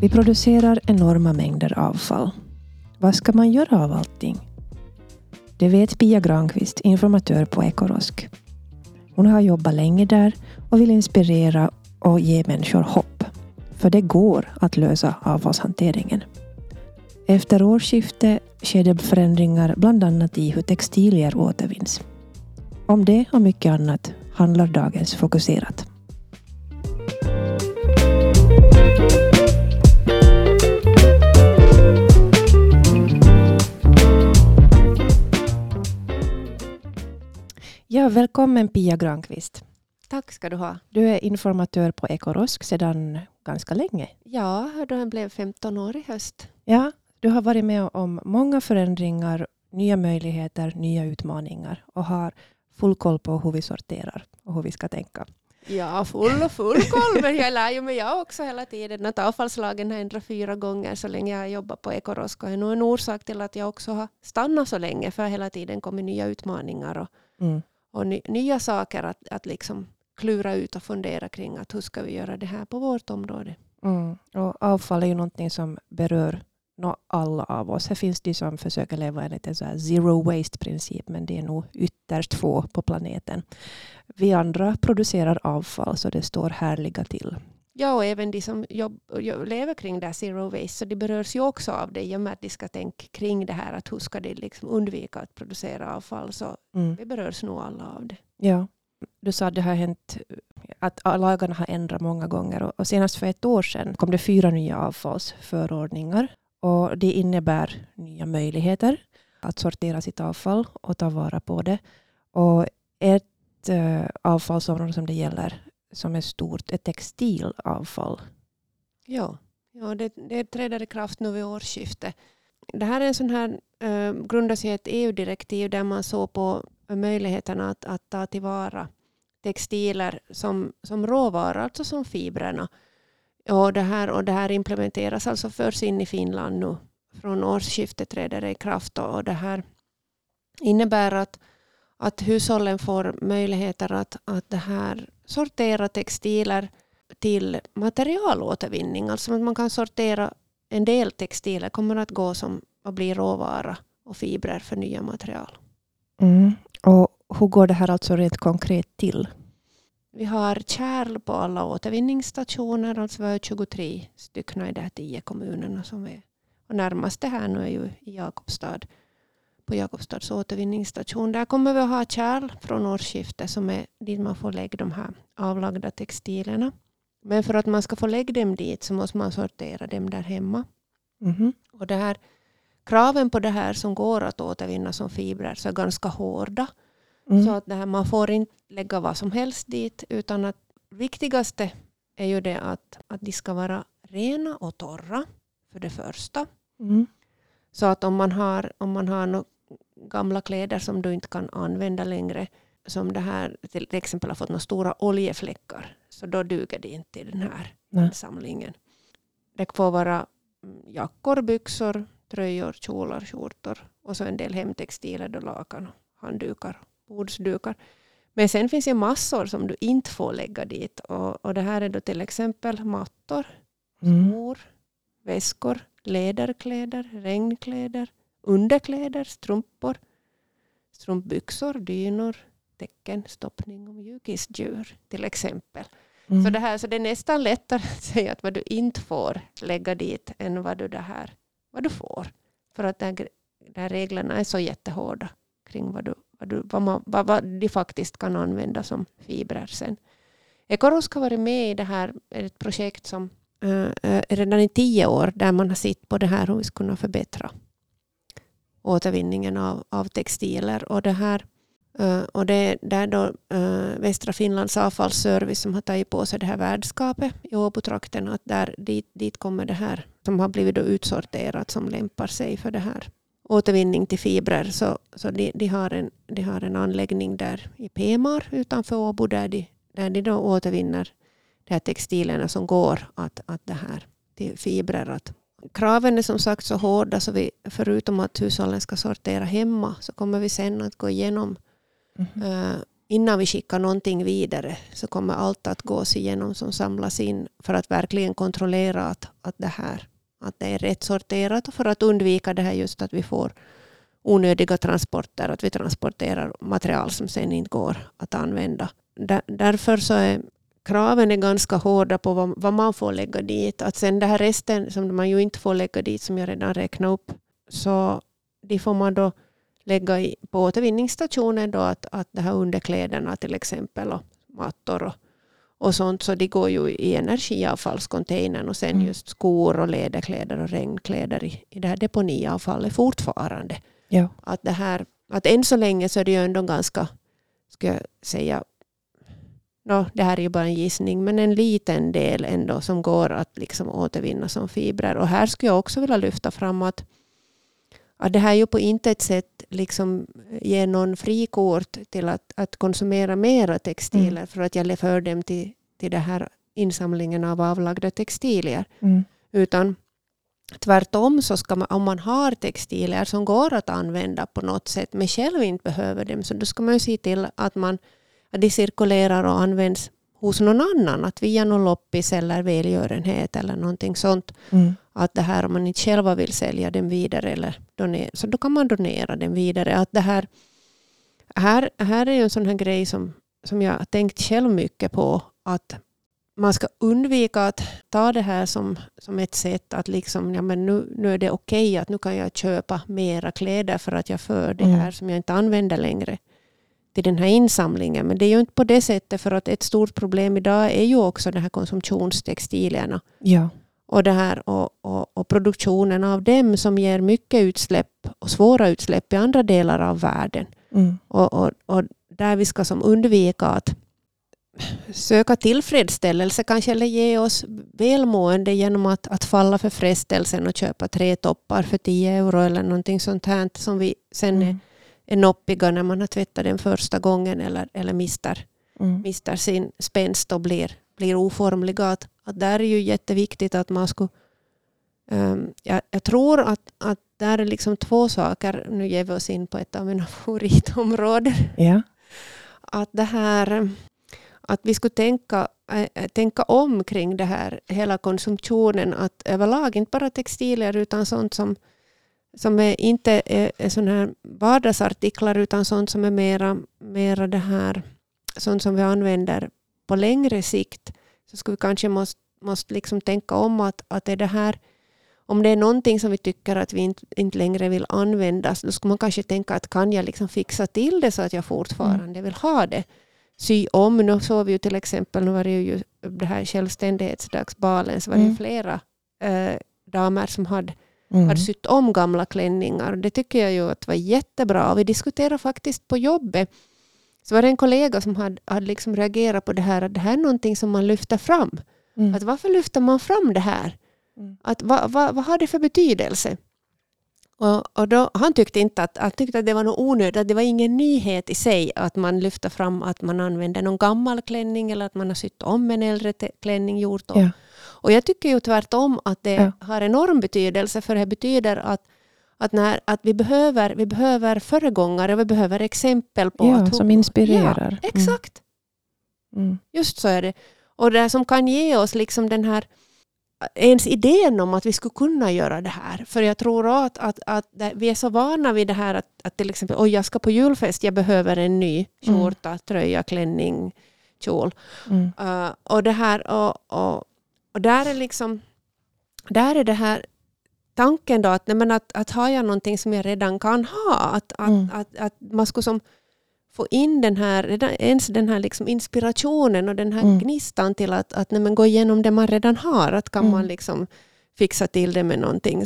Vi producerar enorma mängder avfall. Vad ska man göra av allting? Det vet Pia Granqvist, informatör på Ekorosk. Hon har jobbat länge där och vill inspirera och ge människor hopp. För det går att lösa avfallshanteringen. Efter årsskiftet sker det förändringar bland annat i hur textilier återvinns. Om det och mycket annat handlar dagens Fokuserat. Ja, välkommen Pia Granqvist. Tack ska du ha. Du är informatör på Ekorosk sedan ganska länge. Ja, då jag blev 15 år i höst. Ja, du har varit med om många förändringar, nya möjligheter, nya utmaningar och har full koll på hur vi sorterar och hur vi ska tänka. Ja, full och full koll, men jag lär ju mig jag också hela tiden att avfallslagen har ändrat fyra gånger så länge jag har jobbat på Ekorosk. Och är nog en orsak till att jag också har stannat så länge, för hela tiden kommer nya utmaningar och, mm och ny, nya saker att, att liksom klura ut och fundera kring att hur ska vi göra det här på vårt område. Mm. Och avfall är ju någonting som berör alla av oss. Här finns de som försöker leva enligt en så här zero waste-princip, men det är nog ytterst få på planeten. Vi andra producerar avfall, så det står härliga till. Ja, och även de som jobb, lever kring det här zero waste, så de berörs ju också av det i och med att de ska tänka kring det här, att hur ska de liksom undvika att producera avfall, så mm. vi berörs nog alla av det. Ja, du sa att det har hänt att lagarna har ändrat många gånger och senast för ett år sedan kom det fyra nya avfallsförordningar och det innebär nya möjligheter att sortera sitt avfall och ta vara på det. Och ett äh, avfallsområde som det gäller som är stort är textilavfall. Ja, ja det, det träder i kraft nu vid årsskiftet. Det här är en sån här, eh, grundar sig i ett EU-direktiv där man såg på möjligheterna att, att ta tillvara textiler som, som råvara, alltså som fibrerna. Och det, här, och det här implementeras alltså förs in i Finland nu. Från årsskiftet träder det i kraft. Och det här innebär att, att hushållen får möjligheter att, att det här sortera textiler till materialåtervinning. Alltså att man kan sortera en del textiler kommer att gå som att bli råvara och fibrer för nya material. Mm. Och hur går det här alltså rent konkret till? Vi har kärl på alla återvinningsstationer, alltså vi har 23 stycken i de här tio kommunerna som är. Och närmast det här nu är ju i Jakobstad, på Jakobstads återvinningsstation. Där kommer vi att ha kärl från årsskiftet som är dit man får lägga de här avlagda textilerna. Men för att man ska få lägga dem dit så måste man sortera dem där hemma. Mm. Och det här, kraven på det här som går att återvinna som fibrer så är ganska hårda. Mm. Så att det här, man får inte lägga vad som helst dit, utan att viktigaste är ju det att, att de ska vara rena och torra, för det första. Mm. Så att om man har, om man har no gamla kläder som du inte kan använda längre, som det här till exempel har fått några stora oljefläckar, så då duger det inte i den här Nej. samlingen. Det får vara jackor, byxor, tröjor, kjolar, skjortor och så en del hemtextiler, då lakan, handdukar bordsdukar. Men sen finns det massor som du inte får lägga dit. Och, och det här är då till exempel mattor, mm. skor, väskor, läderkläder, regnkläder, underkläder, strumpor, strumpbyxor, dynor, täcken, stoppning och mjukisdjur till exempel. Mm. Så, det här, så det är nästan lättare att säga att vad du inte får lägga dit än vad du, det här, vad du får. För att de här reglerna är så jättehårda kring vad du vad, du, vad, man, vad, vad de faktiskt kan använda som fibrer sen. Ekorosk har varit med i det här ett projekt som äh, redan i tio år där man har sett på det här hur vi ska kunna förbättra återvinningen av, av textiler. Och det här eh, och det, det är då eh, Västra Finlands avfallsservice som har tagit på sig det här värdskapet i Åbotrakten. Att där, dit, dit kommer det här som har blivit då utsorterat som lämpar sig för det här återvinning till fibrer. Så, så de, de, har en, de har en anläggning där i Pemar utanför Åbo där de, där de då återvinner de här textilerna som går att, att det här till fibrer. Att kraven är som sagt så hårda så vi förutom att hushållen ska sortera hemma så kommer vi sen att gå igenom mm. uh, innan vi skickar någonting vidare så kommer allt att gås igenom som samlas in för att verkligen kontrollera att, att, det här, att det är rätt sorterat och för att undvika det här just att vi får onödiga transporter, att vi transporterar material som sen inte går att använda. Där, därför så är kraven är ganska hårda på vad, vad, man får lägga dit. Att sen det här resten som man ju inte får lägga dit, som jag redan räknade upp, så de får man då lägga i, på återvinningsstationen då att, att det här underkläderna till exempel och mattor och, och sånt så de går ju i energiavfallscontainern och sen mm. just skor och läderkläder och regnkläder i, i det här deponiavfallet fortfarande. Ja. Att, det här, att än så länge så är det ju ändå ganska, ska jag säga, no, det här är ju bara en gissning, men en liten del ändå som går att liksom återvinna som fibrer. Och här skulle jag också vilja lyfta fram att att det här ju på intet sätt liksom ger någon frikort till att, att konsumera mera textiler mm. för att jag för dem till, till den här insamlingen av avlagda textilier. Mm. Utan tvärtom så ska man, om man har textilier som går att använda på något sätt men själv inte behöver dem så då ska man ju se till att, man, de cirkulerar och används hos någon annan. Att via någon loppis eller välgörenhet eller någonting sånt. Mm. Att det här om man inte själva vill sälja den vidare eller donera, så då kan man donera den vidare. Att det här, här, här är ju en sån här grej som, som jag har tänkt själv mycket på. Att man ska undvika att ta det här som, som ett sätt att liksom, ja, men nu, nu är det okej okay att nu kan jag köpa mera kläder för att jag för det mm. här som jag inte använder längre till den här insamlingen. Men det är ju inte på det sättet för att ett stort problem idag är ju också de här konsumtionstextilierna. Ja. Och, det här, och, och, och, produktionen av dem som ger mycket utsläpp och svåra utsläpp i andra delar av världen. Mm. Och, och, och, där vi ska som undvika att söka tillfredsställelse kanske eller ge oss välmående genom att, att falla för frestelsen och köpa tre toppar för 10 euro eller någonting sånt här som vi sen mm. är är noppiga när man har tvättat den första gången eller, eller mister, mm. mister sin spänst och blir, blir oformliga. Att, att där är ju jätteviktigt att man skulle... Um, jag, jag, tror att, att där är liksom två saker. Nu ger vi oss in på ett av mina favoritområden. Ja. Att det här att vi skulle tänka, äh, tänka om kring det här, hela konsumtionen. Att överlag, inte bara textilier utan sånt som som är inte är, är såna här vardagsartiklar utan sånt som är mera, mera det här, sånt som vi använder på längre sikt. Så skulle vi kanske måste, måste liksom tänka om att, att är det här om det är någonting som vi tycker att vi inte, inte längre vill använda, då skulle man kanske tänka att kan jag liksom fixa till det så att jag fortfarande mm. vill ha det. Sy om, nu såg vi ju till exempel, nu var det ju det här självständighetsdagsbalen, så var det mm. flera äh, damer som hade mm. hade sytt om gamla klänningar. Det tycker jag ju att var jättebra. Vi diskuterade faktiskt på jobbet. Så var det en kollega som hade, hade liksom reagerat på det här att det här är någonting som man lyfter fram. Mm. Att varför lyfter man fram det här? Mm. Att, vad, vad, vad har det för betydelse? Och, och då, han tyckte inte att, han tyckte att det var något onödigt, att det var ingen nyhet i sig att man lyfter fram att man använder någon gammal klänning eller att man har sytt om en äldre klänning gjort. Ja. Och jag tycker ju tvärtom att det ja. har enorm betydelse för det betyder att att, när, att vi, behöver, vi behöver föregångare, vi behöver exempel på... Ja, att, som inspirerar. Ja, exakt. Mm. Mm. Just så är det. Och det som kan ge oss liksom den här ens idén om att vi skulle kunna göra det här. För jag tror att, att, att vi är så vana vid det här att, att till exempel, oj jag ska på julfest, jag behöver en ny skjorta, mm. tröja, klänning, kjol. Mm. Uh, och det här, och, och, och där är liksom, där är det här tanken då att, nej, men att, att har jag någonting som jag redan kan ha, att, att, mm. att, att, man skulle som få in den här, ens den här liksom inspirationen och den här mm. gnistan till att, att nej, gå igenom det man redan har. Att kan mm. man liksom fixa till det med någonting,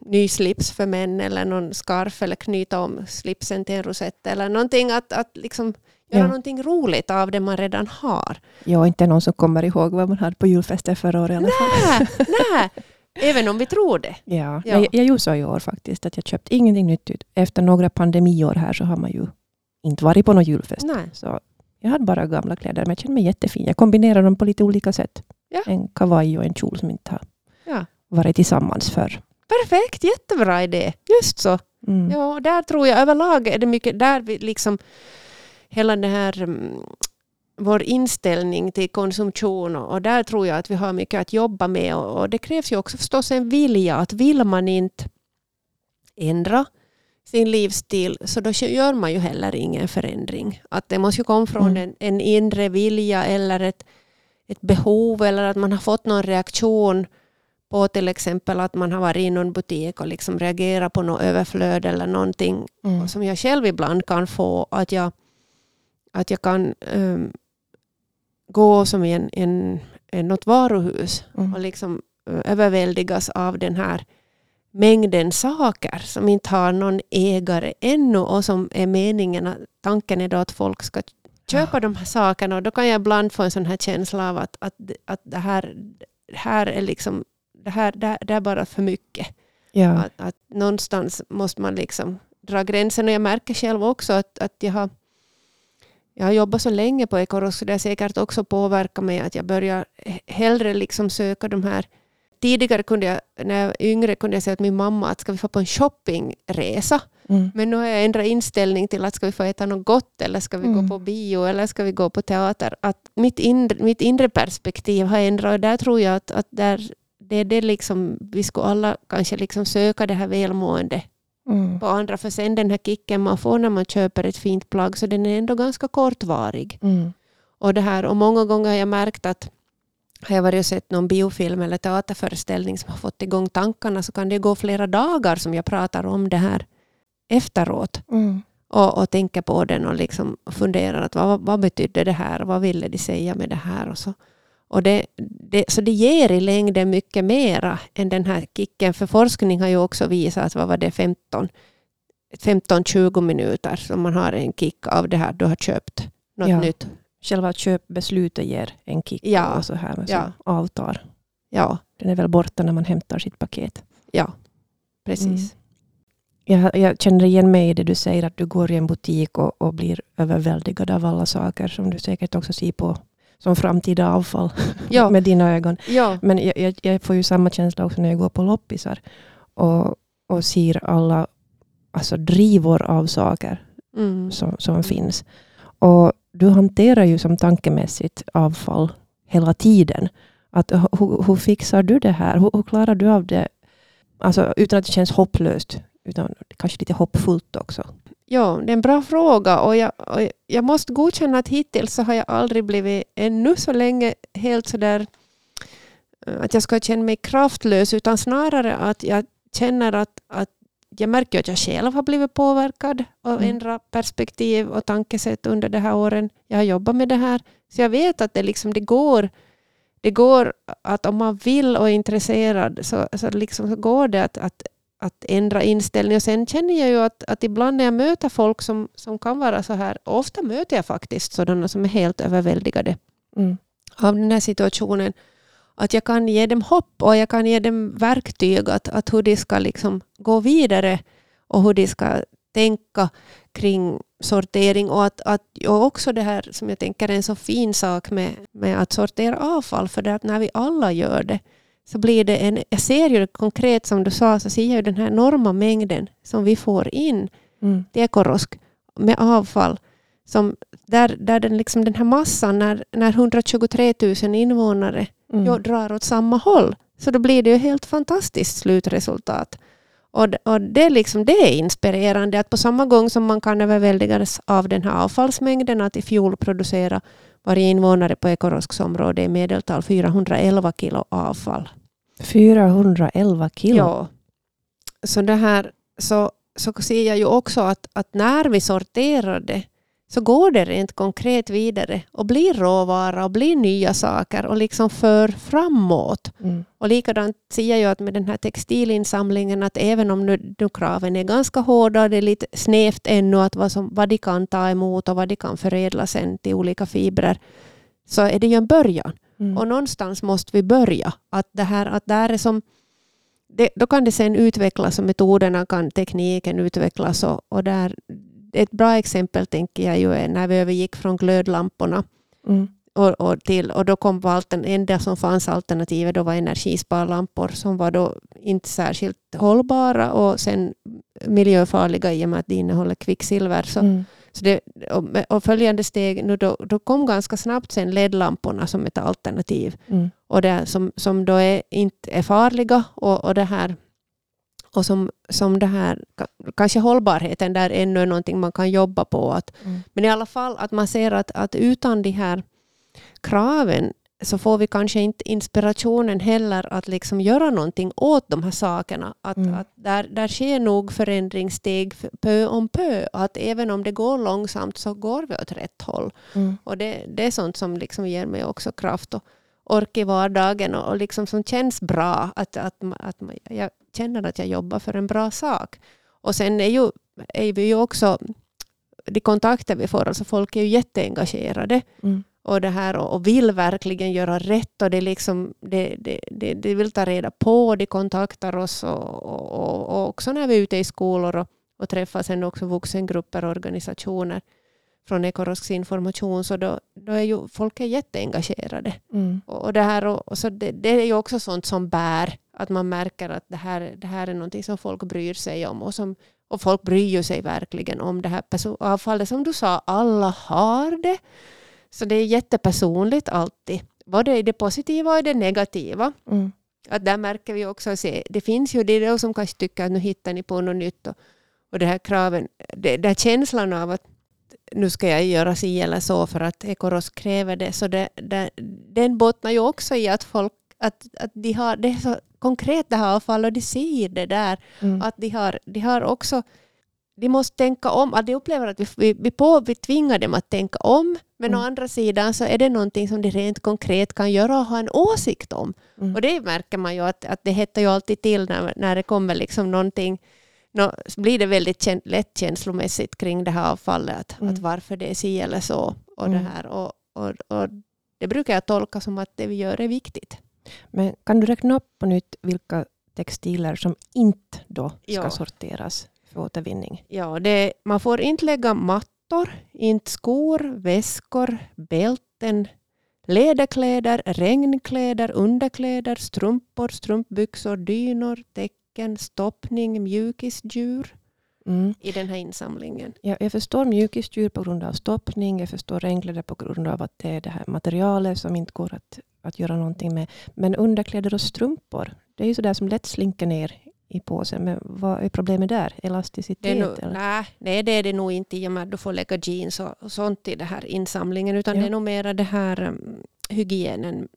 ny slips för män eller någon scarf eller knyta om slipsen till en rosett eller någonting. Att, att liksom göra ja. någonting roligt av det man redan har. Ja, inte någon som kommer ihåg vad man hade på julfester förra året i alla fall. Nej, nej. Även om vi tror det. Ja, ja. Jag, jag gjorde så i år faktiskt, att jag köpte ingenting nytt. Efter några pandemiår här så har man ju inte varit på någon julfest. Nej. Så jag hade bara gamla kläder, men jag kände mig jättefin. Jag kombinerar dem på lite olika sätt. Ja. En kavaj och en kjol som inte har ja. varit tillsammans förr. Perfekt, jättebra idé. Just så. Mm. Ja, där tror jag överlag är det mycket där vi liksom hela det här mm, vår inställning till konsumtion och, där tror jag att vi har mycket att jobba med och det krävs ju också förstås en vilja att vill man inte ändra sin livsstil så då gör man ju heller ingen förändring. Att det måste ju komma från Mm. en, en inre vilja eller ett, ett behov eller att man har fått någon reaktion på till exempel att man har varit i någon butik och liksom reagerat på något överflöd eller någonting Mm. som jag själv ibland kan få. Att jag, att jag kan um, gå som i en, en, en, något varuhus Mm. och liksom eh, överväldigas av den här mängden saker som inte har någon ägare ännu och som är meningen att tanken är då att folk ska köpa de här sakerna och då kan jag ibland få en sån här känsla av att, att, att det, här, det här är liksom det här, det, här- det är bara för mycket. Ja. Att, att någonstans måste man liksom dra gränsen och jag märker själv också att, att jag har jag har jobbat så länge på Ecoros så det har säkert också påverkat mig att jag börjar he- hellre liksom söka de här Tidigare kunde jag, när jag var yngre, kunde jag säga till min mamma att ska vi få på en shoppingresa? Mm. Men nu har jag ändrat inställning till att ska vi få äta något gott eller ska vi Mm. gå på bio eller ska vi gå på teater? Att mitt, inre, mitt inre perspektiv har ändrat och där tror jag att, att där, det är det liksom, vi skulle alla kanske liksom söka det här välmående Mm. på andra. För sen den här kicken man får när man köper ett fint plagg så den är ändå ganska kortvarig. Mm. Och, det här, och många gånger har jag märkt att har jag varit och sett någon biofilm eller teaterföreställning som har fått igång tankarna så kan det gå flera dagar som jag pratar om det här efteråt Mm. och, och tänker på den och liksom funderar att vad, vad betydde det här? Vad ville de säga med det här? Och så. Och det, det, så det ger i längden mycket mera än den här kicken. För forskning har ju också visat att vad var det 15 15-20 minuter som man har en kick av det här du har köpt något Ja. nytt. Själva köpbeslutet ger en kick Ja. och så här, men så Ja. avtar. Ja, Den är väl borta när man hämtar sitt paket. ja precis. Mm. Jag, jag känner igen mig i det du säger att du går i en butik och, och blir överväldigad av alla saker som du säkert också ser på som framtida avfall Ja. med dina ögon. Ja, Men jag, jag, jag får ju samma känsla också när jag går på loppisar och, och ser alla alltså drivor av saker mm. som, som finns. Och du hanterar ju som tankemässigt avfall hela tiden. Att, eh, hur, hur fixar du det här? Hur, hur klarar du av det? Alltså, utan att det känns hopplöst, utan kanske lite hoppfullt också. Ja, det är en bra fråga och jag, och jag måste godkänna att hittills så har jag aldrig blivit ännu så länge helt sådär eh, att jag ska känna mig kraftlös utan snarare att jag känner att, att jag märker att jag själv har blivit påverkad av Mm. ändra perspektiv och tankesätt under de här åren. Jag har jobbat med det här. Så jag vet att det, liksom, det, går, det går att om man vill och är intresserad så, så, liksom, så går det att, att, att ändra inställning. Och sen känner jag ju att, att ibland när jag möter folk som, som kan vara så här, ofta möter jag faktiskt sådana som är helt överväldigade Mm. av den här situationen. Att jag kan ge dem hopp och jag kan ge dem verktyg att, att hur de ska liksom gå vidare och hur de ska tänka kring sortering och, att, att, och också det här som jag tänker är en så fin sak med, med att sortera avfall för det att när vi alla gör det så blir det en, jag ser ju konkret som du sa, så ser jag ju den här enorma mängden som vi får in Mm. Ekorosk med avfall. Som där, där den, liksom, den här massan, när, när 123 000 invånare Mm. drar åt samma håll, så då blir det ju helt fantastiskt slutresultat. Och, och det, är liksom, det är inspirerande att på samma gång som man kan överväldigas av den här avfallsmängden, att i fjol producera varje invånare på Ekorosks område i medeltal 411 kilo avfall. 411 kilo. Ja. Så det här så, så ser jag ju också att, att när vi sorterar det så går det rent konkret vidare och blir råvara och blir nya saker och liksom för framåt. Mm. Och likadant ser jag ju att med den här textilinsamlingen att även om nu, nu kraven är ganska hårda, det är lite snävt ännu att vad, som, vad de kan ta emot och vad de kan förädla sen till olika fibrer så är det ju en början. Mm. Och någonstans måste vi börja. Att det här, att där är som, det, då kan det sen utvecklas och metoderna kan tekniken utvecklas. Och, och där, ett bra exempel tänker jag ju är när vi övergick från glödlamporna Mm. och, och, till, och då kom den enda som fanns alternativet då var energisparlampor som var då inte särskilt hållbara och sen miljöfarliga i och med att de innehåller kvicksilver. Så, Mm. Så det, och, och följande steg, nu då, då kom ganska snabbt sen LED-lamporna som ett alternativ. Mm. Och det, som, som då är, inte är farliga och, och det här och som, som det här, kanske hållbarheten där ännu är någonting man kan jobba på. Att, Mm. Men i alla fall att man ser att, att utan de här kraven så får vi kanske inte inspirationen heller att liksom göra någonting åt de här sakerna. Att, Mm. att där, där sker nog förändringssteg f- pö om pö. Att även om det går långsamt så går vi åt rätt håll. Mm. Och det, det är sånt som liksom ger mig också kraft och ork i vardagen och, och liksom som känns bra. Att, att, att ma- jag känner att jag jobbar för en bra sak. Och sen är, ju, är vi ju också, de kontakter vi får, alltså folk är ju jätteengagerade Mm. och, det här, och, vill verkligen göra rätt och det liksom, det, det, det, det vill ta reda på, de kontaktar oss och, och, och, och också när vi är ute i skolor och, och träffar sen också vuxengrupper och organisationer från Ekorosks information så då, då är ju folk är jätteengagerade. Mm. Och, det, här, och, och så det, det är ju också sånt som bär, att man märker att det här, det här är någonting som folk bryr sig om. Och, som, och folk bryr ju sig verkligen om det här avfallet. Som du sa, alla har det. Så det är jättepersonligt alltid. Både i det positiva och i det negativa. Mm. Att där märker vi också, se, det finns ju de som kanske tycker att nu hittar ni på något nytt. Och, och det här kraven, det, det här känslan av att nu ska jag göra si eller så för att Ekoros kräver det. Så det, det, den bottnar ju också i att folk att, att de har, det är så konkret det här avfallet och de ser det där. Mm. Att de har, de har också de måste tänka om, att de upplever att vi, vi, vi, på, vi tvingar dem att tänka om, men Mm. å andra sidan så är det någonting som de rent konkret kan göra och ha en åsikt om. Mm. Och det märker man ju att, att det hettar ju alltid till när, när det kommer liksom någonting, nå, så blir det väldigt kän, lätt känslomässigt kring det här avfallet, att, Mm. att varför det är si eller så. Och, det Mm. här, och, och, och det brukar jag tolka som att det vi gör är viktigt. Men kan du räkna upp på nytt vilka textiler som inte då ska Ja. sorteras för återvinning? Ja, det, man får inte lägga mattor, inte skor, väskor, bälten, läderkläder, regnkläder, underkläder, strumpor, strumpbyxor, dynor, täcken, stoppning, mjukisdjur Mm. i den här insamlingen. Jag, jag förstår mjukisdjur på grund av stoppning. Jag förstår regnkläder på grund av att det är det här materialet som inte går att, att göra någonting med. Men underkläder och strumpor, det är ju sådär som lätt slinker ner i påsen. Men vad är problemet där? Elasticitet? Det nog, eller? nej, nej, det är det nog inte i och med att du får lägga jeans och, och sånt i den här insamlingen, utan Ja. det är nog mera det här um, hygienen.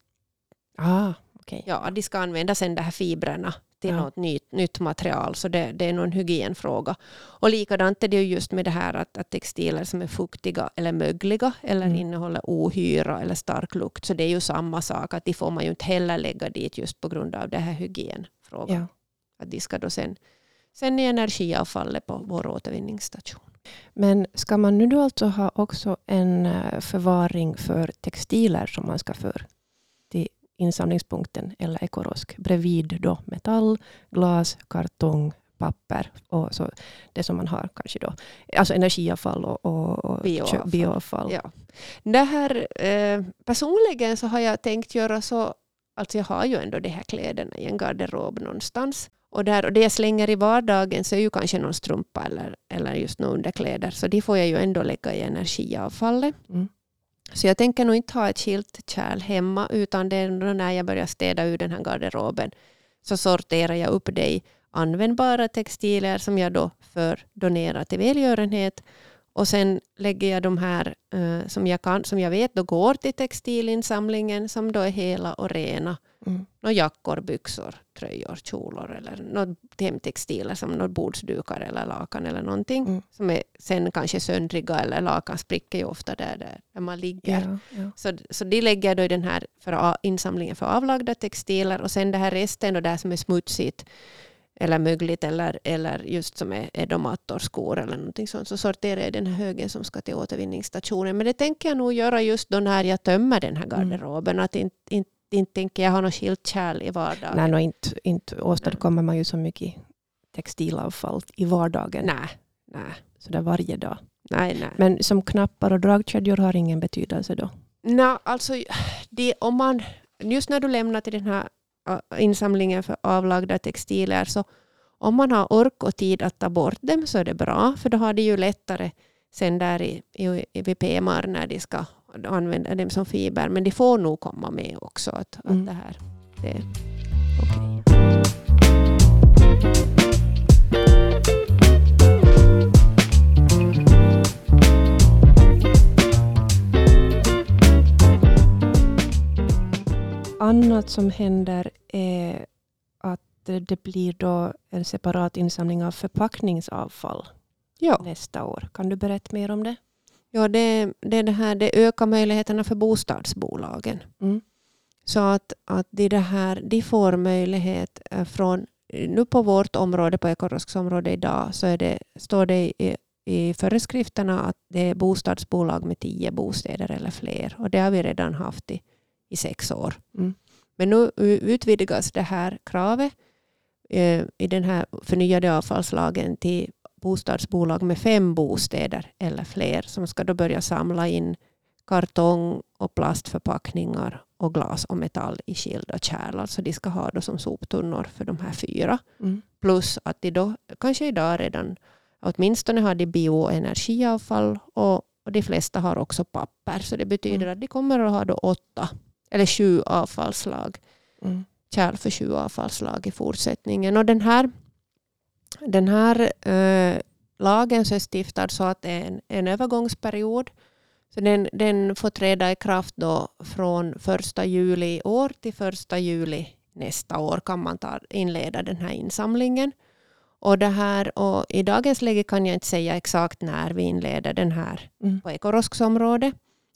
Ah, okej. Ja, de ska använda sen de här fibrerna till Ja. något nytt, nytt material, så det, det är nog en hygienfråga. Och likadant är det ju just med det här att, att textiler som är fuktiga eller mögliga eller Mm. innehåller ohyra eller stark lukt, så det är ju samma sak, att de får man ju inte heller lägga dit just på grund av det här hygienfrågan. Ja. Att de ska då sen, sen i energiavfallet på vår återvinningsstation. Men ska man nu då alltså ha också en eh, förvaring för textiler som man ska för insamlingspunkten eller ekorosk bredvid då metall, glas, kartong, papper och så det som man har kanske då. Alltså energiavfall och, och, och Bioavfall. bioavfall. Ja. Det här, eh, personligen så har jag tänkt göra så, alltså jag har ju ändå de här kläderna i en garderob någonstans. Och, där, och det jag slänger i vardagen så är ju kanske någon strumpa eller, eller just några underkläder. Så de får jag ju ändå lägga i energiavfallet. Mm. Så jag tänker nog inte ha ett skilt kärl hemma utan det är när jag börjar städa ur den här garderoben så sorterar jag upp det i användbara textiler som jag då för donera till välgörenhet. Och sen lägger jag de här eh, som, jag kan, som jag vet då går till textilinsamlingen som då är hela och rena. Mm. Några jackor, byxor, tröjor, kjolor eller något hemtextiler som några bordsdukar eller lakan eller någonting. Mm. Som är sen kanske söndriga eller lakan spricker ju ofta där, där, där man ligger. Ja, ja. Så, så de lägger jag då i den här för insamlingen för avlagda textiler och sen det här resten då där som är smutsigt eller mögligt eller, eller just som är, är då mattor, skor eller någonting sånt så sorterar jag den här högen som ska till återvinningsstationen. Men det tänker jag nog göra just då när jag tömmer den här Mm. garderoben. Att inte, inte, inte tänker jag ha något skilt kärl i vardagen. Nej, no, inte, inte åstadkommer man ju så mycket textilavfall i vardagen. nej, nej, Så där varje dag. nej. nej. Men som knappar och dragkedjor har ingen betydelse då? Nå, alltså, det, om man, just när du lämnar till den här äh, insamlingen för avlagda textiler så om man har ork och tid att ta bort dem så är det bra för då har de ju lättare sen där i, i, PMR när de ska använda dem som fiber. Men de får nog komma med också. Att, Mm. att det här det är okej. Annat som händer är att det blir då en separat insamling av förpackningsavfall Ja, nästa år. Kan du berätta mer om det? Ja det, det, det, här, det ökar möjligheterna för bostadsbolagen. Mm. Så att, att de, det här, de får möjlighet eh, från, nu på vårt område, på Ekorosks område idag, så är det, står det i, i föreskrifterna att det är bostadsbolag med tio bostäder eller fler. Och det har vi redan haft i, i sex år. Mm. Men nu utvidgas det här kravet eh, i den här förnyade avfallslagen till bostadsbolag med fem bostäder eller fler som ska då börja samla in kartong och plastförpackningar och glas och metall i skilda kärl. Alltså de ska ha då som soptunnor för de här fyra. Mm. Plus att de då kanske idag redan åtminstone har de bioenergiavfall och, och de flesta har också papper. Så det betyder Mm. att de kommer att ha då åtta eller sju avfallslag. Mm. Kärl för sju avfallslag i fortsättningen. Och den här, den här eh, lagen så är stiftad så att det är en, en övergångsperiod. Så den, den får träda i kraft då från första juli i år till första juli nästa år kan man ta, inleda den här insamlingen. Och, det här, och I dagens läge kan jag inte säga exakt när vi inleder den här Mm. på Ekorosks område.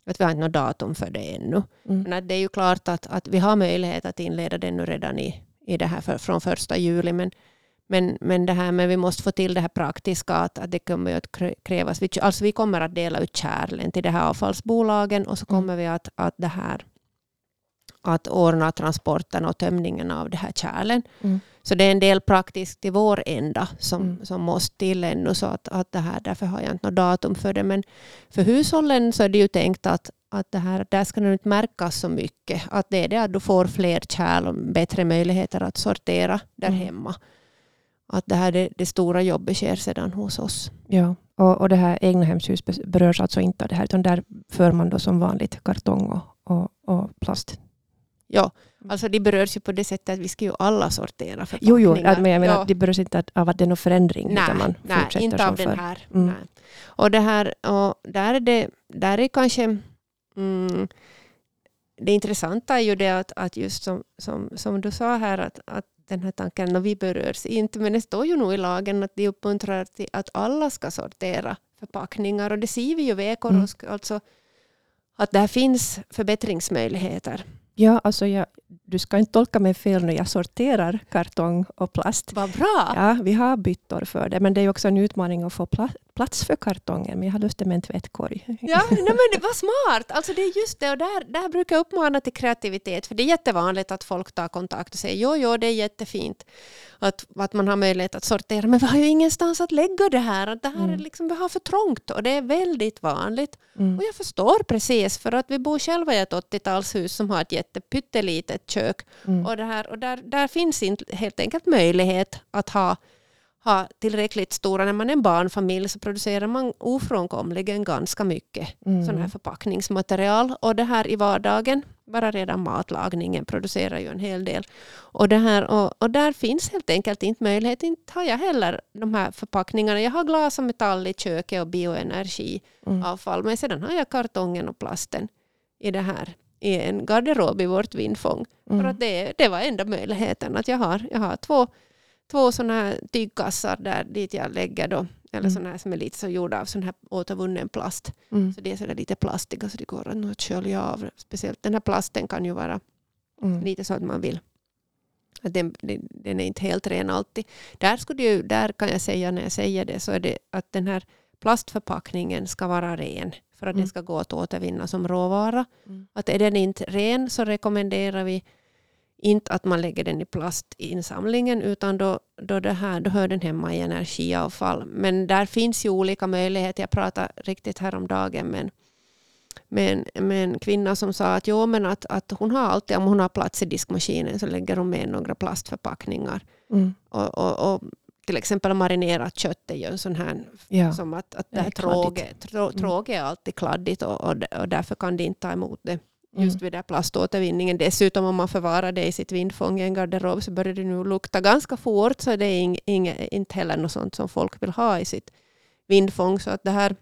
Att vi har inte något datum för det ännu. Mm. Men att det är ju klart att, att vi har möjlighet att inleda den nu redan i, i det här för, från första juli. Men, men, men, det här, men vi måste få till det här praktiska att, att det kommer att krä- krävas. Vi, alltså vi kommer att dela ut kärlen till de här avfallsbolagen och så Mm. kommer vi att, att det här att ordna transporten och tömningen av det här kärlen. Mm. Så det är en del praktiskt i vår ända som, Mm. som måste till ännu. Så att, att det här, därför har jag inte något datum för det. Men för hushållen så är det ju tänkt att, att det här, där ska det inte märkas så mycket. Att det är det att du får fler kärl och bättre möjligheter att sortera där Mm. hemma. Att det här det, det stora jobbet sker sedan hos oss. Ja, och, och det här egnahemshus be- berörs alltså inte av det här, utan där för man då som vanligt kartong och, och, och plast. Ja, alltså de berörs ju på det sättet att vi ska ju alla sortera Jo, jo, förpackningar. men jag menar, Ja. det berörs inte av att det är någon förändring, utan man Nej, inte av den här. Mm. Nej. Och det här, och där är det, där är kanske mm, det intressanta är ju det att, att just som, som, som du sa här att, att den här tanken, och vi berörs inte, men det står ju nog i lagen att de uppmuntrar till att alla ska sortera förpackningar och det ser vi ju vid Ekorosk, alltså att där finns förbättringsmöjligheter. Ja, alltså jag, du ska inte tolka mig fel när jag sorterar kartong och plast. Vad bra! Ja, vi har byttor för det, men det är också en utmaning att få pla- plats för kartongen. Men jag har lust med en tvättkorg. Ja, nej, men det var smart. Alltså det är just det. Och där, där brukar jag uppmana till kreativitet. För det är jättevanligt att folk tar kontakt och säger jo, jo, det är jättefint att, att man har möjlighet att sortera. Men vi har ju ingenstans att lägga det här. Att det här är Mm. liksom, vi har för trångt. Och det är väldigt vanligt. Mm. Och jag förstår precis. För att vi bor själva i ett 80-talshus som har ett jättepyttelitet kök. Mm. Och, det här, och där, där finns inte helt enkelt möjlighet att ha, ha tillräckligt stora, när man är en barnfamilj så producerar man ofrånkomligen ganska mycket Mm. sån här förpackningsmaterial. Och det här i vardagen, bara redan matlagningen producerar ju en hel del. Och, det här, och, och där finns helt enkelt inte möjlighet, inte har jag heller de här förpackningarna. Jag har glas och metall i köket och bioenergiavfall, Mm. men sedan har jag kartongen och plasten i det här i en garderob i vårt vindfång. För Mm. att det, det var enda möjligheten. Att jag har, jag har två, två såna här tygkassar där dit jag lägger då, eller Mm. såna här som är lite så gjorda av sån här återvunnen plast. Mm. Så det är så där lite plastiga så det går att skölja av. Speciellt den här plasten kan ju vara Mm. lite så att man vill att den, den, den är inte helt ren alltid. Där, skulle ju, där kan jag säga när jag säger det så är det att den här plastförpackningen ska vara ren för att Mm. den ska gå att återvinna som råvara. Mm. Att är den inte ren så rekommenderar vi inte att man lägger den i plastinsamlingen utan då, då, det här, då hör den hemma i energiavfall. Men där finns ju olika möjligheter. Jag pratade riktigt häromdagen med en, med en, med en kvinna som sa att, jo, men att, att hon har alltid, om hon har plats i diskmaskinen så lägger hon med några plastförpackningar Mm. och, och, och till exempel marinerat kött är ju en sån här, Ja. som att, att Det det är här kladdigt. tråget, trå, tråget är alltid kladdigt och, och, och därför kan det inte ta emot det just Mm. vid den plaståtervinningen. Dessutom om man förvarar det i sitt vindfång i en garderob så börjar det nu lukta ganska fort så det är ing, ing, inte heller något sånt som folk vill ha i sitt vindfång. Så att det här,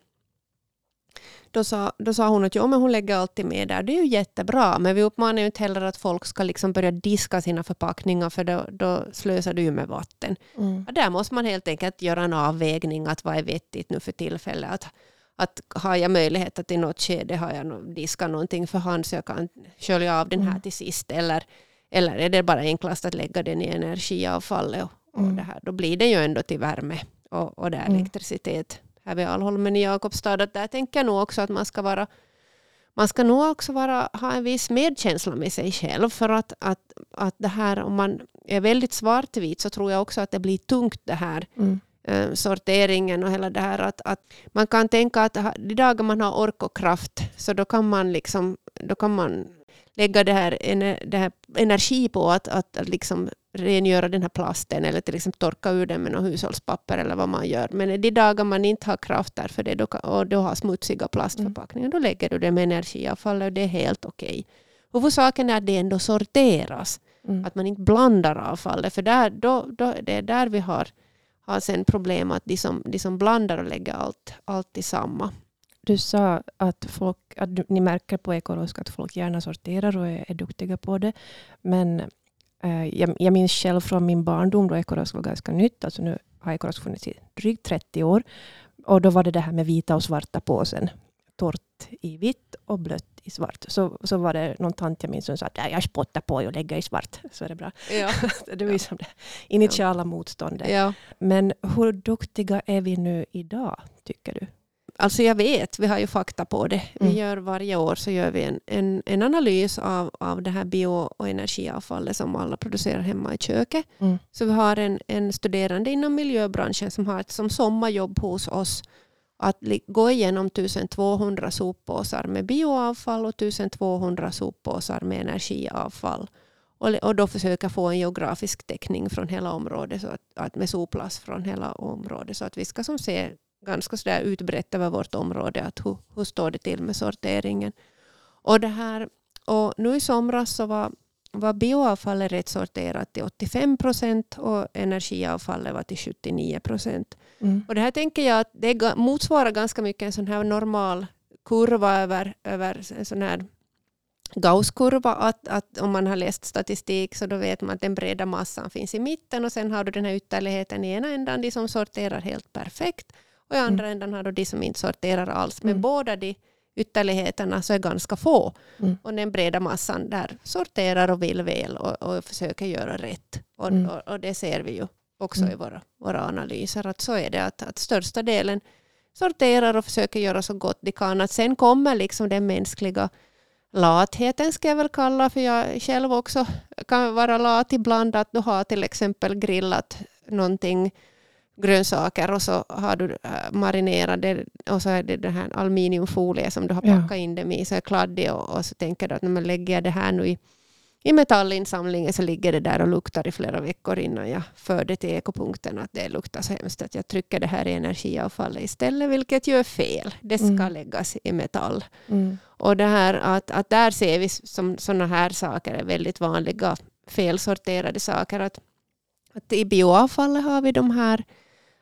då, sa, då sa hon att jo, men hon lägger alltid med där. Det är ju jättebra men vi uppmanar ju inte heller att folk ska liksom börja diska sina förpackningar för då, då slösar du ju med vatten. Mm. Där måste man helt enkelt göra en avvägning att vad är vettigt nu för tillfället. Att, att har jag möjlighet att i något skede har jag diska någonting för hand så jag kan skölja av den här Mm. till sist. Eller, eller är det bara enklast att lägga den i energiavfallet. Och, och Mm. det här. Då blir det ju ändå till värme och, och det Mm. elektricitet här vid Alholmen i Jakobstad. Att där tänker jag nog också att man ska vara man ska nog också vara, ha en viss medkänsla med sig själv för att, att, att det här om man är väldigt svartvit så tror jag också att det blir tungt det här Mm. eh, sorteringen och hela det här att, att man kan tänka att de dagar man har ork och kraft så då kan man liksom då kan man lägga det här, det här energi på att, att, att liksom rengöra den här plasten eller till exempel torka ur den med något hushållspapper eller vad man gör. Men de dagar man inte har kraft där för det då, och då har smutsiga plastförpackningar då lägger du det med energiavfall och det är helt okej. Huvudsaken är att det ändå sorteras. Mm. Att man inte blandar avfallet. För där, då, då, det är där vi har, har sen problem att de som, de som blandar och lägger allt, allt i samma. Du sa att, folk, att ni märker på Ekorosk att folk gärna sorterar och är, är duktiga på det. Men jag, jag minns själv från min barndom då Ekorosk var ganska nytt. Alltså nu har Ekorosk funnits i drygt 30 år. Och då var det det här med vita och svarta påsen. Torrt i vitt och blött i svart. Så, så var det någon tant jag minns som sa att "Nej, jag spottar på och lägger i svart. Så är det bra. Ja. Det var ju som det initiala motståndet. ja. Men hur duktiga är vi nu idag, tycker du? Alltså jag vet, vi har ju fakta på det. Vi Mm. gör varje år så gör vi en, en, en analys av, av det här bio och energiavfallet som alla producerar hemma i köket. Mm. Så vi har en, en studerande inom miljöbranschen som har ett som sommarjobb hos oss att gå igenom 1200 soppåsar med bioavfall och 1200 soppåsar med energiavfall. Och, och då försöka få en geografisk täckning från hela området, så att, att med soplast från hela området. Så att vi ska som se ganska sådär utbrett över vårt område att hur, hur står det till med sorteringen. Och, det här, och nu i somras så var, var bioavfallet rätt sorterat till 85 procent och energiavfallet var till 79 procent. Mm. Och det här tänker jag att det motsvarar ganska mycket en sån här normal kurva över, över en sån här Gausskurva. Att, att om man har läst statistik så då vet man att den breda massan finns i mitten och sen har du den här ytterligheten i ena ändan, de som sorterar helt perfekt. Och i andra ändan har du de som inte sorterar alls. Men Mm. båda de ytterligheterna så är ganska få. Mm. Och den breda massan där sorterar och vill väl och, och försöker göra rätt. Och, Mm. och, och det ser vi ju också Mm. i våra, våra analyser. Att så är det att, att största delen sorterar och försöker göra så gott de kan. Att sen kommer liksom den mänskliga latheten ska jag väl kalla för jag själv också kan vara lat ibland att du har till exempel grillat någonting grönsaker och så har du äh, marinerat det och så är det den här aluminiumfolie som du har Ja. packat in dem i så är kladdig och, och så tänker du att när man lägger det här nu i, i metallinsamlingen så ligger det där och luktar i flera veckor innan jag för det till ekopunkten att det luktar så hemskt att jag trycker det här i energiavfallet istället vilket ju är fel. Det ska Mm. läggas i metall. Mm. Och det här att, att där ser vi som sådana här saker är väldigt vanliga felsorterade saker. Att, att I bioavfallet har vi de här,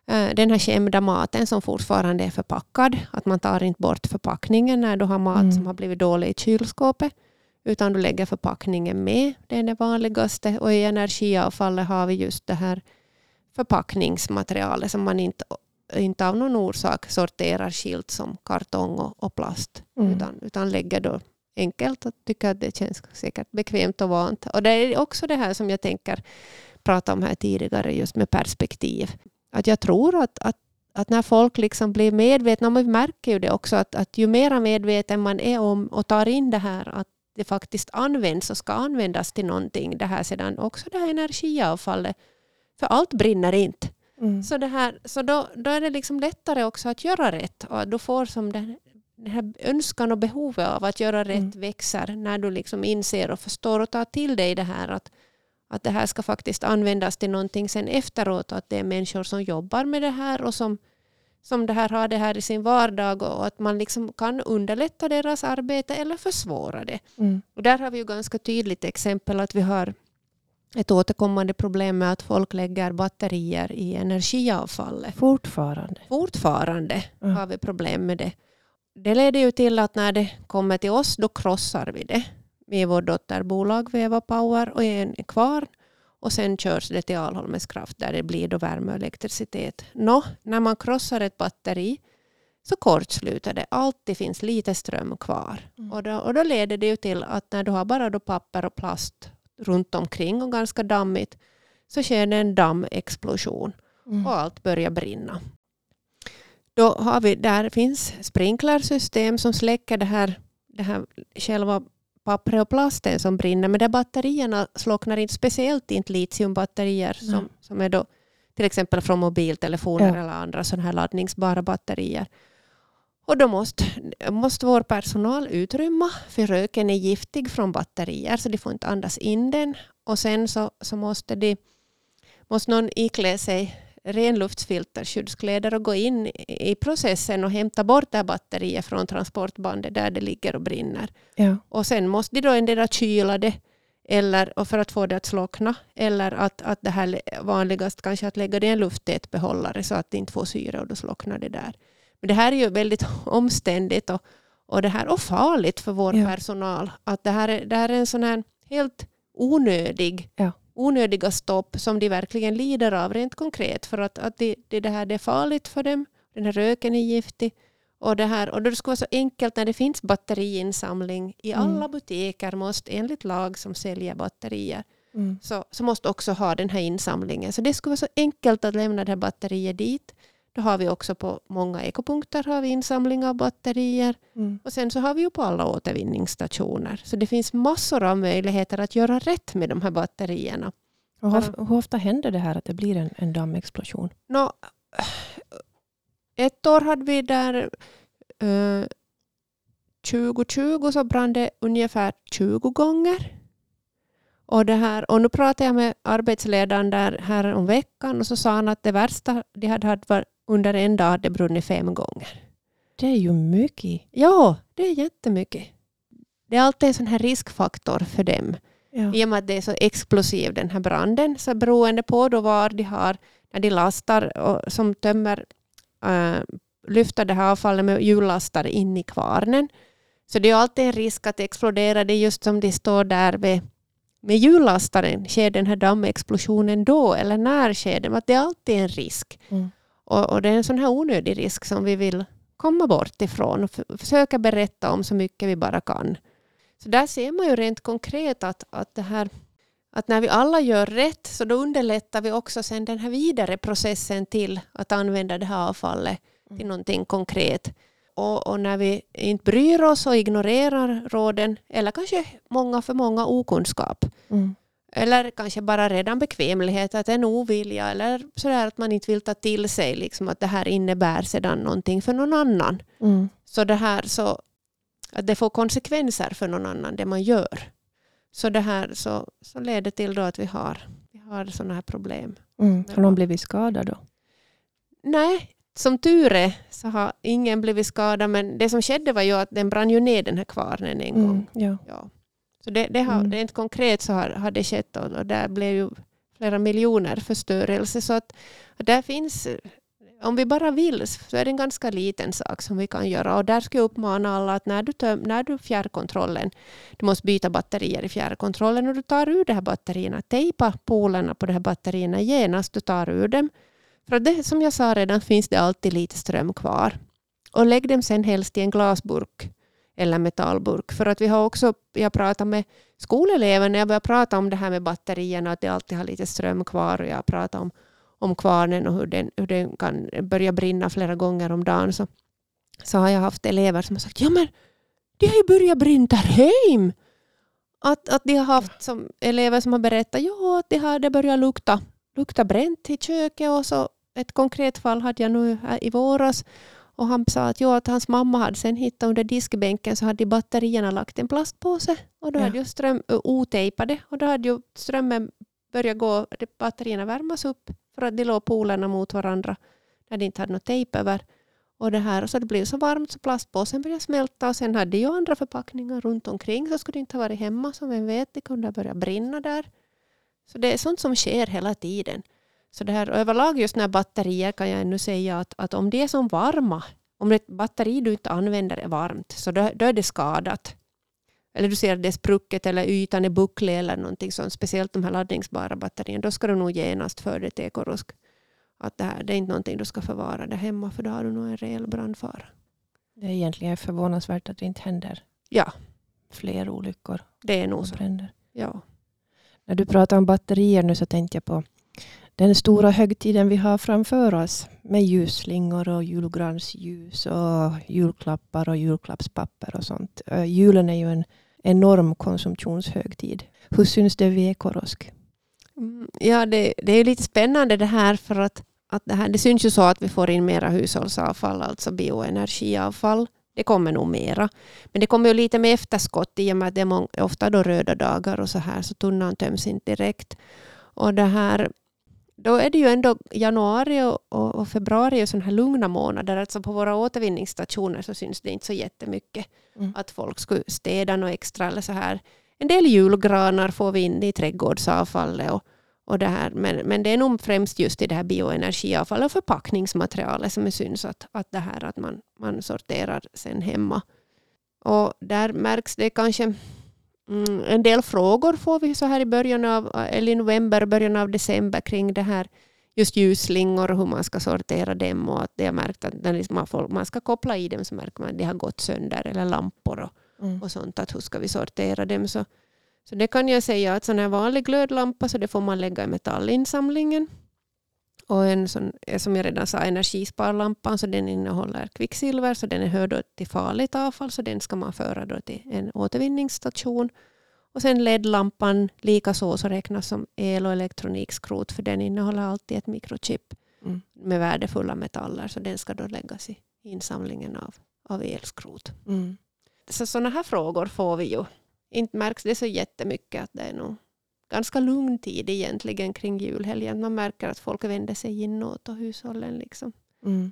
den här skämda maten som fortfarande är förpackad. Att man tar inte bort förpackningen när du har mat Mm. som har blivit dålig i kylskåpet. Utan du lägger förpackningen med. Det är det vanligaste. Och i energiavfallet har vi just det här förpackningsmaterialet som man inte, inte av någon orsak sorterar skilt som kartong och, och plast Mm. utan, utan lägger då enkelt och tycker att det känns säkert bekvämt och vant. Och det är också det här som jag tänker prata om här tidigare just med perspektiv. Att jag tror att, att, att när folk liksom blir medvetna, man märker ju det också, att, att ju mer medveten man är om och tar in det här att det faktiskt används och ska användas till någonting, det här sedan också det här energiavfallet. För allt brinner inte. Mm. Så, det här, så då, då är det liksom lättare också att göra rätt. Och du får som den, den här önskan och behovet av att göra rätt Mm. växer när du liksom inser och förstår och tar till dig det här att, att det här ska faktiskt användas till någonting sen efteråt. Att det är människor som jobbar med det här och som, som det här har det här i sin vardag och att man liksom kan underlätta deras arbete eller försvåra det. Mm. Och där har vi ju ganska tydligt exempel att vi har ett återkommande problem med att folk lägger batterier i energiavfallet. Fortfarande. Fortfarande Mm. har vi problem med det. Det leder ju till att när det kommer till oss då krossar vi det med vårt dotterbolag Veva Power och en kvar och sen körs det till Alholmens kraft där det blir då värme och elektricitet. Nå, när man krossar ett batteri så kortslutar det. Alltid finns lite ström kvar. Mm. Och, då, och då leder det ju till att när du har bara då papper och plast runt omkring och ganska dammigt så sker det en dammexplosion Mm. och allt börjar brinna. Då har vi, där finns sprinklersystem som släcker det här, det här själva pappret och plasten som brinner. Men där batterierna slocknar inte, speciellt inte litiumbatterier som, som är då till exempel från mobiltelefoner Ja. eller andra sådana här laddningsbara batterier. Och då måste, måste vår personal utrymma, för röken är giftig från batterier så de får inte andas in den. Och sen så, så måste, de, måste någon iklä sig renluftsfilter, skyddskläder och gå in i processen och hämta bort det här batteriet från transportbandet där det ligger och brinner. Ja. Och sen måste de då endera kyla det eller, och för att få det att slockna. Eller att, att det här vanligast kanske att lägga det i en lufttät behållare så att det inte får syre och då slocknar det där. Men det här är ju väldigt omständigt och, och, det här, och farligt för vår Ja. personal. Att det här, är, det här är en sån här helt onödig Ja. Onödiga stopp som de verkligen lider av rent konkret. För att, att det, det, här det är farligt för dem. Den här röken är giftig. Och, det här, och det skulle vara så enkelt när det finns batteriinsamling i Mm. alla butiker måste enligt lag som säljer batterier Mm. så, så måste också ha den här insamlingen. Så det skulle vara så enkelt att lämna det här batteriet dit. Då har vi också på många ekopunkter har vi insamling av batterier. Mm. Och sen så har vi ju på alla återvinningsstationer. Så det finns massor av möjligheter att göra rätt med de här batterierna. Och hur, hur ofta händer det här att det blir en, en dammexplosion? Nå, ett år hade vi där eh, 2020 så brann det ungefär 20 gånger. Och, det här, och nu pratade jag med arbetsledaren där här om veckan och så sa han att det värsta de hade haft var under en dag hade det brunnit fem gånger. Det är ju mycket. Ja, det är jättemycket. Det är alltid en sån här riskfaktor för dem. Ja. I och med att det är så explosiv den här branden. Så beroende på då var de har, när de lastar och som tömmer, äh, lyfter det här avfallet med hjullastare in i kvarnen. Så det är alltid en risk att explodera det just som de står där vid, med hjullastaren. Sker den här dammexplosionen då eller när sker den? Att det är alltid en risk. Mm. Och, och det är en sån här onödig risk som vi vill komma bort ifrån och försöka berätta om så mycket vi bara kan. Så där ser man ju rent konkret att, att det här att när vi alla gör rätt så då underlättar vi också sen den här vidare processen till att använda det här avfallet till Mm. någonting konkret. Och, och när vi inte bryr oss och ignorerar råden eller kanske många för många okunskap Mm. Eller kanske bara redan bekvämlighet, att en ovilja eller sådär att man inte vill ta till sig liksom att det här innebär sedan någonting för någon annan. Mm. Så det här så att det får konsekvenser för någon annan det man gör. Så det här så, så leder till då att vi har, vi har sådana här problem. Mm. Har någon blivit skadad då? Nej, som tur är så har ingen blivit skadad men det som skedde var ju att den brann ju ner den här kvarnen en gång. Mm. Ja. Ja. Så det, det har, Mm. rent konkret så har, har det skett och, och där blev ju flera miljoner förstörelse. Så att, att där finns, om vi bara vill så är det en ganska liten sak som vi kan göra. Och där ska jag uppmana alla att när du, töm, när du fjärrkontrollen, du måste byta batterier i fjärrkontrollen och du tar ur de här batterierna, tejpa polerna på de här batterierna genast du tar ur dem. För det, som jag sa redan finns det alltid lite ström kvar. Och lägg dem sen helst i en glasburk eller metallburk. För att vi har också, jag pratat med skolelever när jag började prata om det här med batterierna, att det alltid har lite ström kvar och jag pratar om, om kvarnen och hur den, hur den kan börja brinna flera gånger om dagen. Så, så har jag haft elever som har sagt, ja men det har ju börjat brinna där hem. Att, att de har haft som elever som har berättat, ja att det har det börjat lukta, lukta bränt i köket och så ett konkret fall hade jag nu här i våras och han sa att, jo, att hans mamma hade sen hittat under diskbänken så hade i batterierna lagt en plastpåse och då Ja. hade ju ström otejpade och då hade ju strömmen började gå, batterierna värmas upp för att de låg polerna mot varandra när de inte hade något tejp över. Och det här, så det blev så varmt så plastpåsen började smälta och sen hade de ju andra förpackningar runt omkring så skulle de inte ha varit hemma som vem vet, det kunde börja brinna där. Så det är sånt som sker hela tiden. Så det här överlag just när batterier kan jag ännu säga att, att om det är som varma, om ett batteri du inte använder är varmt så då, då är det skadat. Eller du ser att det är sprucket eller ytan är bucklig eller någonting sånt, speciellt de här laddningsbara batterierna, då ska du nog genast för det till Ekorosk att det här det är inte någonting du ska förvara där hemma för då har du nog en rejäl brandfara. Det är egentligen förvånansvärt att det inte händer Ja, fler olyckor det är nog så. bränder. Ja. När du pratar om batterier nu så tänkte jag på den stora högtiden vi har framför oss med ljusslingor och julgransljus och julklappar och julklappspapper och sånt. Julen är ju en enorm konsumtionshögtid. Hur syns det vid Ekorosk? Mm, ja, det, det är lite spännande det här för att, att det, här, det syns ju så att vi får in mera hushållsavfall, alltså bioenergiavfall. Det kommer nog mera. Men det kommer ju lite med efterskott i och med att det är ofta då röda dagar och så här så tunnan töms inte direkt. Och det här, då är det ju ändå januari och, och, och februari är sådana här lugna månader. Alltså på våra återvinningsstationer så syns det inte så jättemycket Mm. att folk skulle städa något extra eller så här. En del julgranar får vi in i trädgårdsavfallet och, och det här. Men, men det är nog främst just i det här bioenergiavfallet och förpackningsmaterialet som är syns att, att det här att man, man sorterar sen hemma. Och där märks det kanske mm, en del frågor får vi så här i början av eller i november, början av december kring det här just ljusslingor och hur man ska sortera dem och att det har märkt att när liksom man, får, man ska koppla i dem så märker man att det har gått sönder eller lampor och, Mm. och sånt. Att hur ska vi sortera dem? Så, så det kan jag säga att sån här vanlig glödlampa så det får man lägga i metallinsamlingen. Och en sån, som jag redan sa, energisparlampan så den innehåller kvicksilver så den är hör till farligt avfall så den ska man föra då till en återvinningsstation. Och sen LED-lampan likaså så räknas som el och elektronikskrot för den innehåller alltid ett mikrochip Mm. med värdefulla metaller så den ska då läggas i insamlingen av, av elskrot Mm. så sådana här frågor får vi ju. Inte märks det så jättemycket att det är nog ganska lugn tid egentligen kring julhelgen. Man märker att folk vänder sig inåt och hushållen liksom Mm.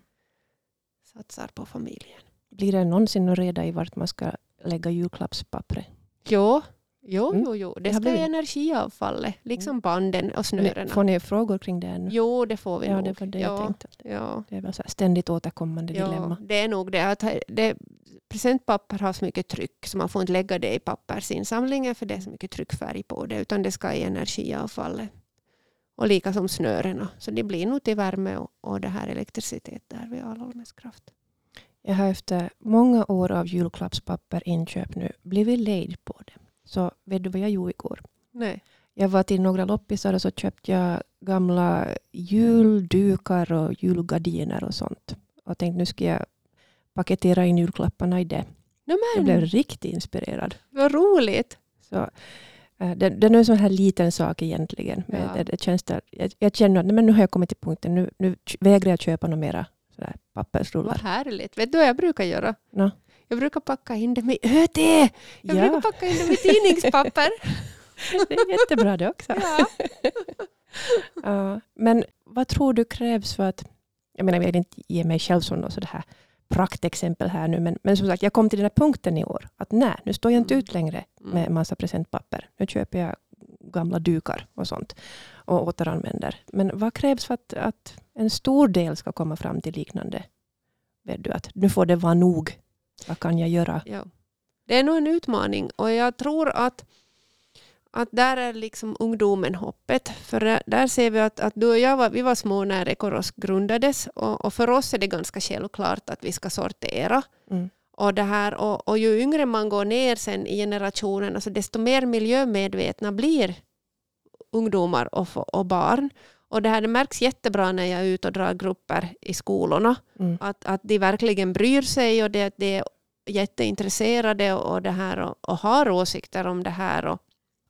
satsar på familjen. Blir det någonsin någon reda i vart man ska lägga julklappspappret? Jo, jo, Mm. jo, jo. Det det ska i energiavfallet, liksom banden och snörena. Får ni frågor kring det ännu? Jo, det får vi ja, nog. det var det jag ja, tänkte. ja. Det är väl så ständigt återkommande Ja, dilemma. det är nog det. Att det. Presentpapper har så mycket tryck så man får inte lägga det i pappersinsamlingen för det är så mycket tryckfärg på det utan det ska i energiavfallet. Och lika som snörena. Så det blir nog till värme och, och det här elektricitet där vid Alholmens kraft. Jag har efter många år av julklappspapper inköp nu blivit lejd på det. Så vet du vad jag gjorde igår? Nej. Jag var till några loppisar och så köpte jag gamla juldukar och julgardiner och sånt. Och tänkte nu ska jag paketera in julklapparna i det. No, Jag blev riktigt inspirerad. vad roligt. Så, eh, det, det är en sån här liten sak egentligen. Men Ja. det, det känns där, jag, jag känner att men nu har jag kommit till punkten. Nu, nu vägrar jag köpa några mera sådär Vad pappersrullar. härligt. Vet du vad jag brukar göra? Nå. Jag brukar packa in dem i ÖT. Jag Ja, brukar packa in dem i tidningspapper. det är jättebra det också. ja. Ja, men vad tror du krävs för att, jag menar jag vill inte ge mig själv som något sådär praktexempel här nu, men, men som sagt jag kom till den här punkten i år att nej, nu står jag inte Mm. ut längre med massa presentpapper. Nu köper jag gamla dukar och sånt och återanvänder. Men vad krävs för att, att en stor del ska komma fram till liknande? Vet du att nu får det vara nog. Vad kan jag göra? Ja. Det är nog en utmaning och jag tror att, att där är liksom ungdomen hoppet. För där- där ser vi att, att du och jag var, vi var små när Ekoros grundades och, och för oss är det ganska självklart att vi ska sortera. Mm. Och, det här, och, och ju yngre man går ner sen i generationen, alltså desto mer miljömedvetna blir ungdomar och, och barn. Och det här det märks jättebra när jag är ute och drar grupper i skolorna. Mm. Att, att de verkligen bryr sig och det, det är jätteintresserade och, och, det här och, och har åsikter om det här. Och,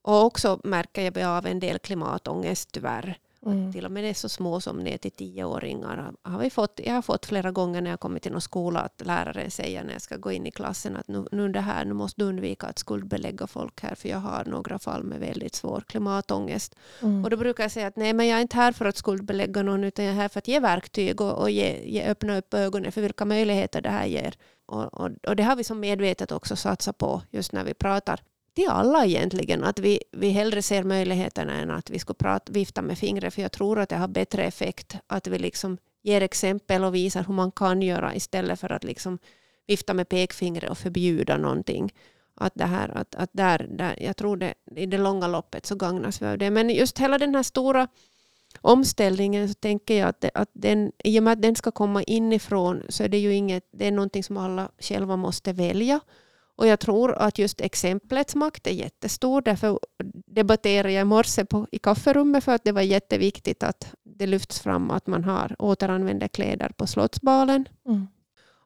och också märker jag av en del klimatångest tyvärr. Mm. Till och med det är så små som ner till tioåringar. Har vi fått, jag har fått flera gånger när jag kommit till någon skola att läraren säger när jag ska gå in i klassen att nu, nu det här, nu måste du undvika att skuldbelägga folk här för jag har några fall med väldigt svår klimatångest. Mm. Och då brukar jag säga att nej men jag är inte här för att skuldbelägga någon utan jag är här för att ge verktyg och, och ge, ge, öppna upp ögonen för vilka möjligheter det här ger. Och, och, och det har vi som medvetet också satsat på just när vi pratar till alla egentligen. Att vi, vi hellre ser möjligheterna än att vi ska prata, vifta med fingret. För jag tror att det har bättre effekt att vi liksom ger exempel och visar hur man kan göra istället för att liksom vifta med pekfingret och förbjuda någonting. Att det här, att, att där, där, jag tror det i det långa loppet så gagnas vi av det. Men just hela den här stora omställningen så tänker jag att, att den, i och med att den ska komma inifrån så är det ju inget, det är någonting som alla själva måste välja. Och jag tror att just exemplets makt är jättestor. Därför debatterade jag i morse på, i kafferummet för att det var jätteviktigt att det lyfts fram att man har återanvända kläder på Slottsbalen. Mm.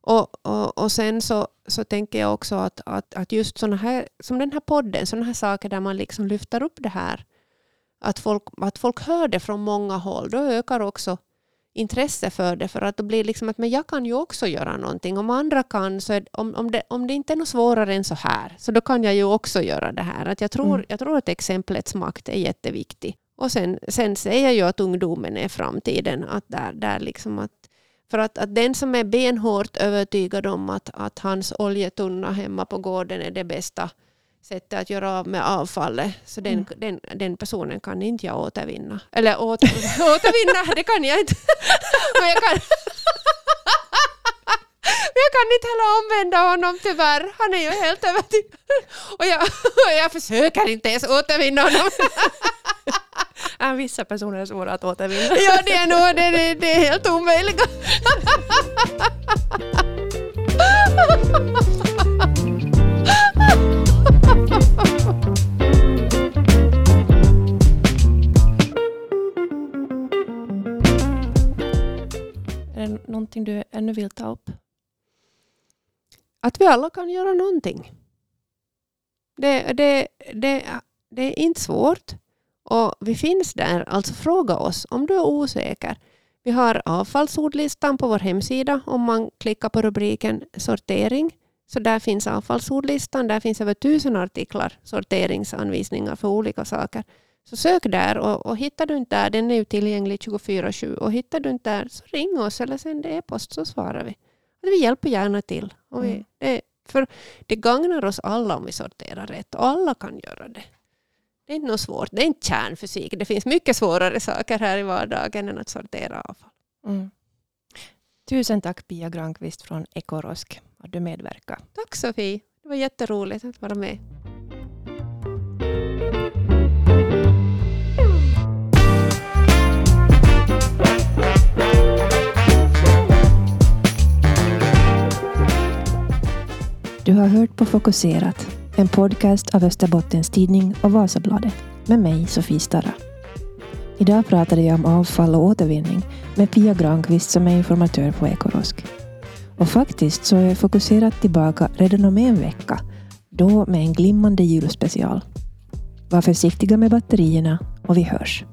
Och, och, och sen så, så tänker jag också att, att, att just såna här, som den här podden, sådana här saker där man liksom lyfter upp det här, att folk, att folk hör det från många håll, då ökar också intresse för det. För att det blir liksom att men jag kan ju också göra någonting. Om andra kan, så är, om, om, det, om det inte är något svårare än så här, så då kan jag ju också göra det här. Att jag, tror, mm. jag tror att exemplets makt är jätteviktig. Och sen, sen säger jag ju att ungdomen är framtiden. Att där, där liksom att, för att, att den som är benhårt övertygad om att, att hans oljetunna hemma på gården är det bästa sättet att göra av med avfallet. Så den, mm. den, den personen kan inte jag återvinna. Eller åter, återvinna, det kan jag inte. Men jag kan, jag kan inte heller omvända honom tyvärr. Han är ju helt övertygad. Och jag, och jag försöker inte ens återvinna honom. Äh, vissa personer är svåra att återvinna. Ja, det är nog det, det, det är helt omöjligt. Är det någonting du ännu vill ta upp? Att vi alla kan göra någonting. Det, det, det, det är inte svårt. Och vi finns där, alltså fråga oss om du är osäker. Vi har avfallsordlistan på vår hemsida om man klickar på rubriken sortering. Så där finns avfallsordlistan, där finns över tusen artiklar, sorteringsanvisningar för olika saker. Så sök där och, och hittar du inte där, den är ju tillgänglig 24-7 och hittar du inte där så ring oss eller sänd e-post så svarar vi. Vi hjälper gärna till. Och vi, mm. det, för det gagnar oss alla om vi sorterar rätt och alla kan göra det. Det är inte något svårt, det är inte kärnfysik. Det finns mycket svårare saker här i vardagen än att sortera avfall. Mm. Tusen tack Pia Granqvist från Ekorosk att du medverkade. Tack Sofie, det var jätteroligt att vara med. Du har hört på Fokuserat, en podcast av Österbottens Tidning och Vasabladet med mig, Sofie Starra. Idag pratade jag om avfall och återvinning med Pia Granqvist som är informatör på Ekorosk. Och faktiskt så är Fokuserat tillbaka redan om en vecka, då med en glimmande julspecial. Var försiktiga med batterierna och vi hörs.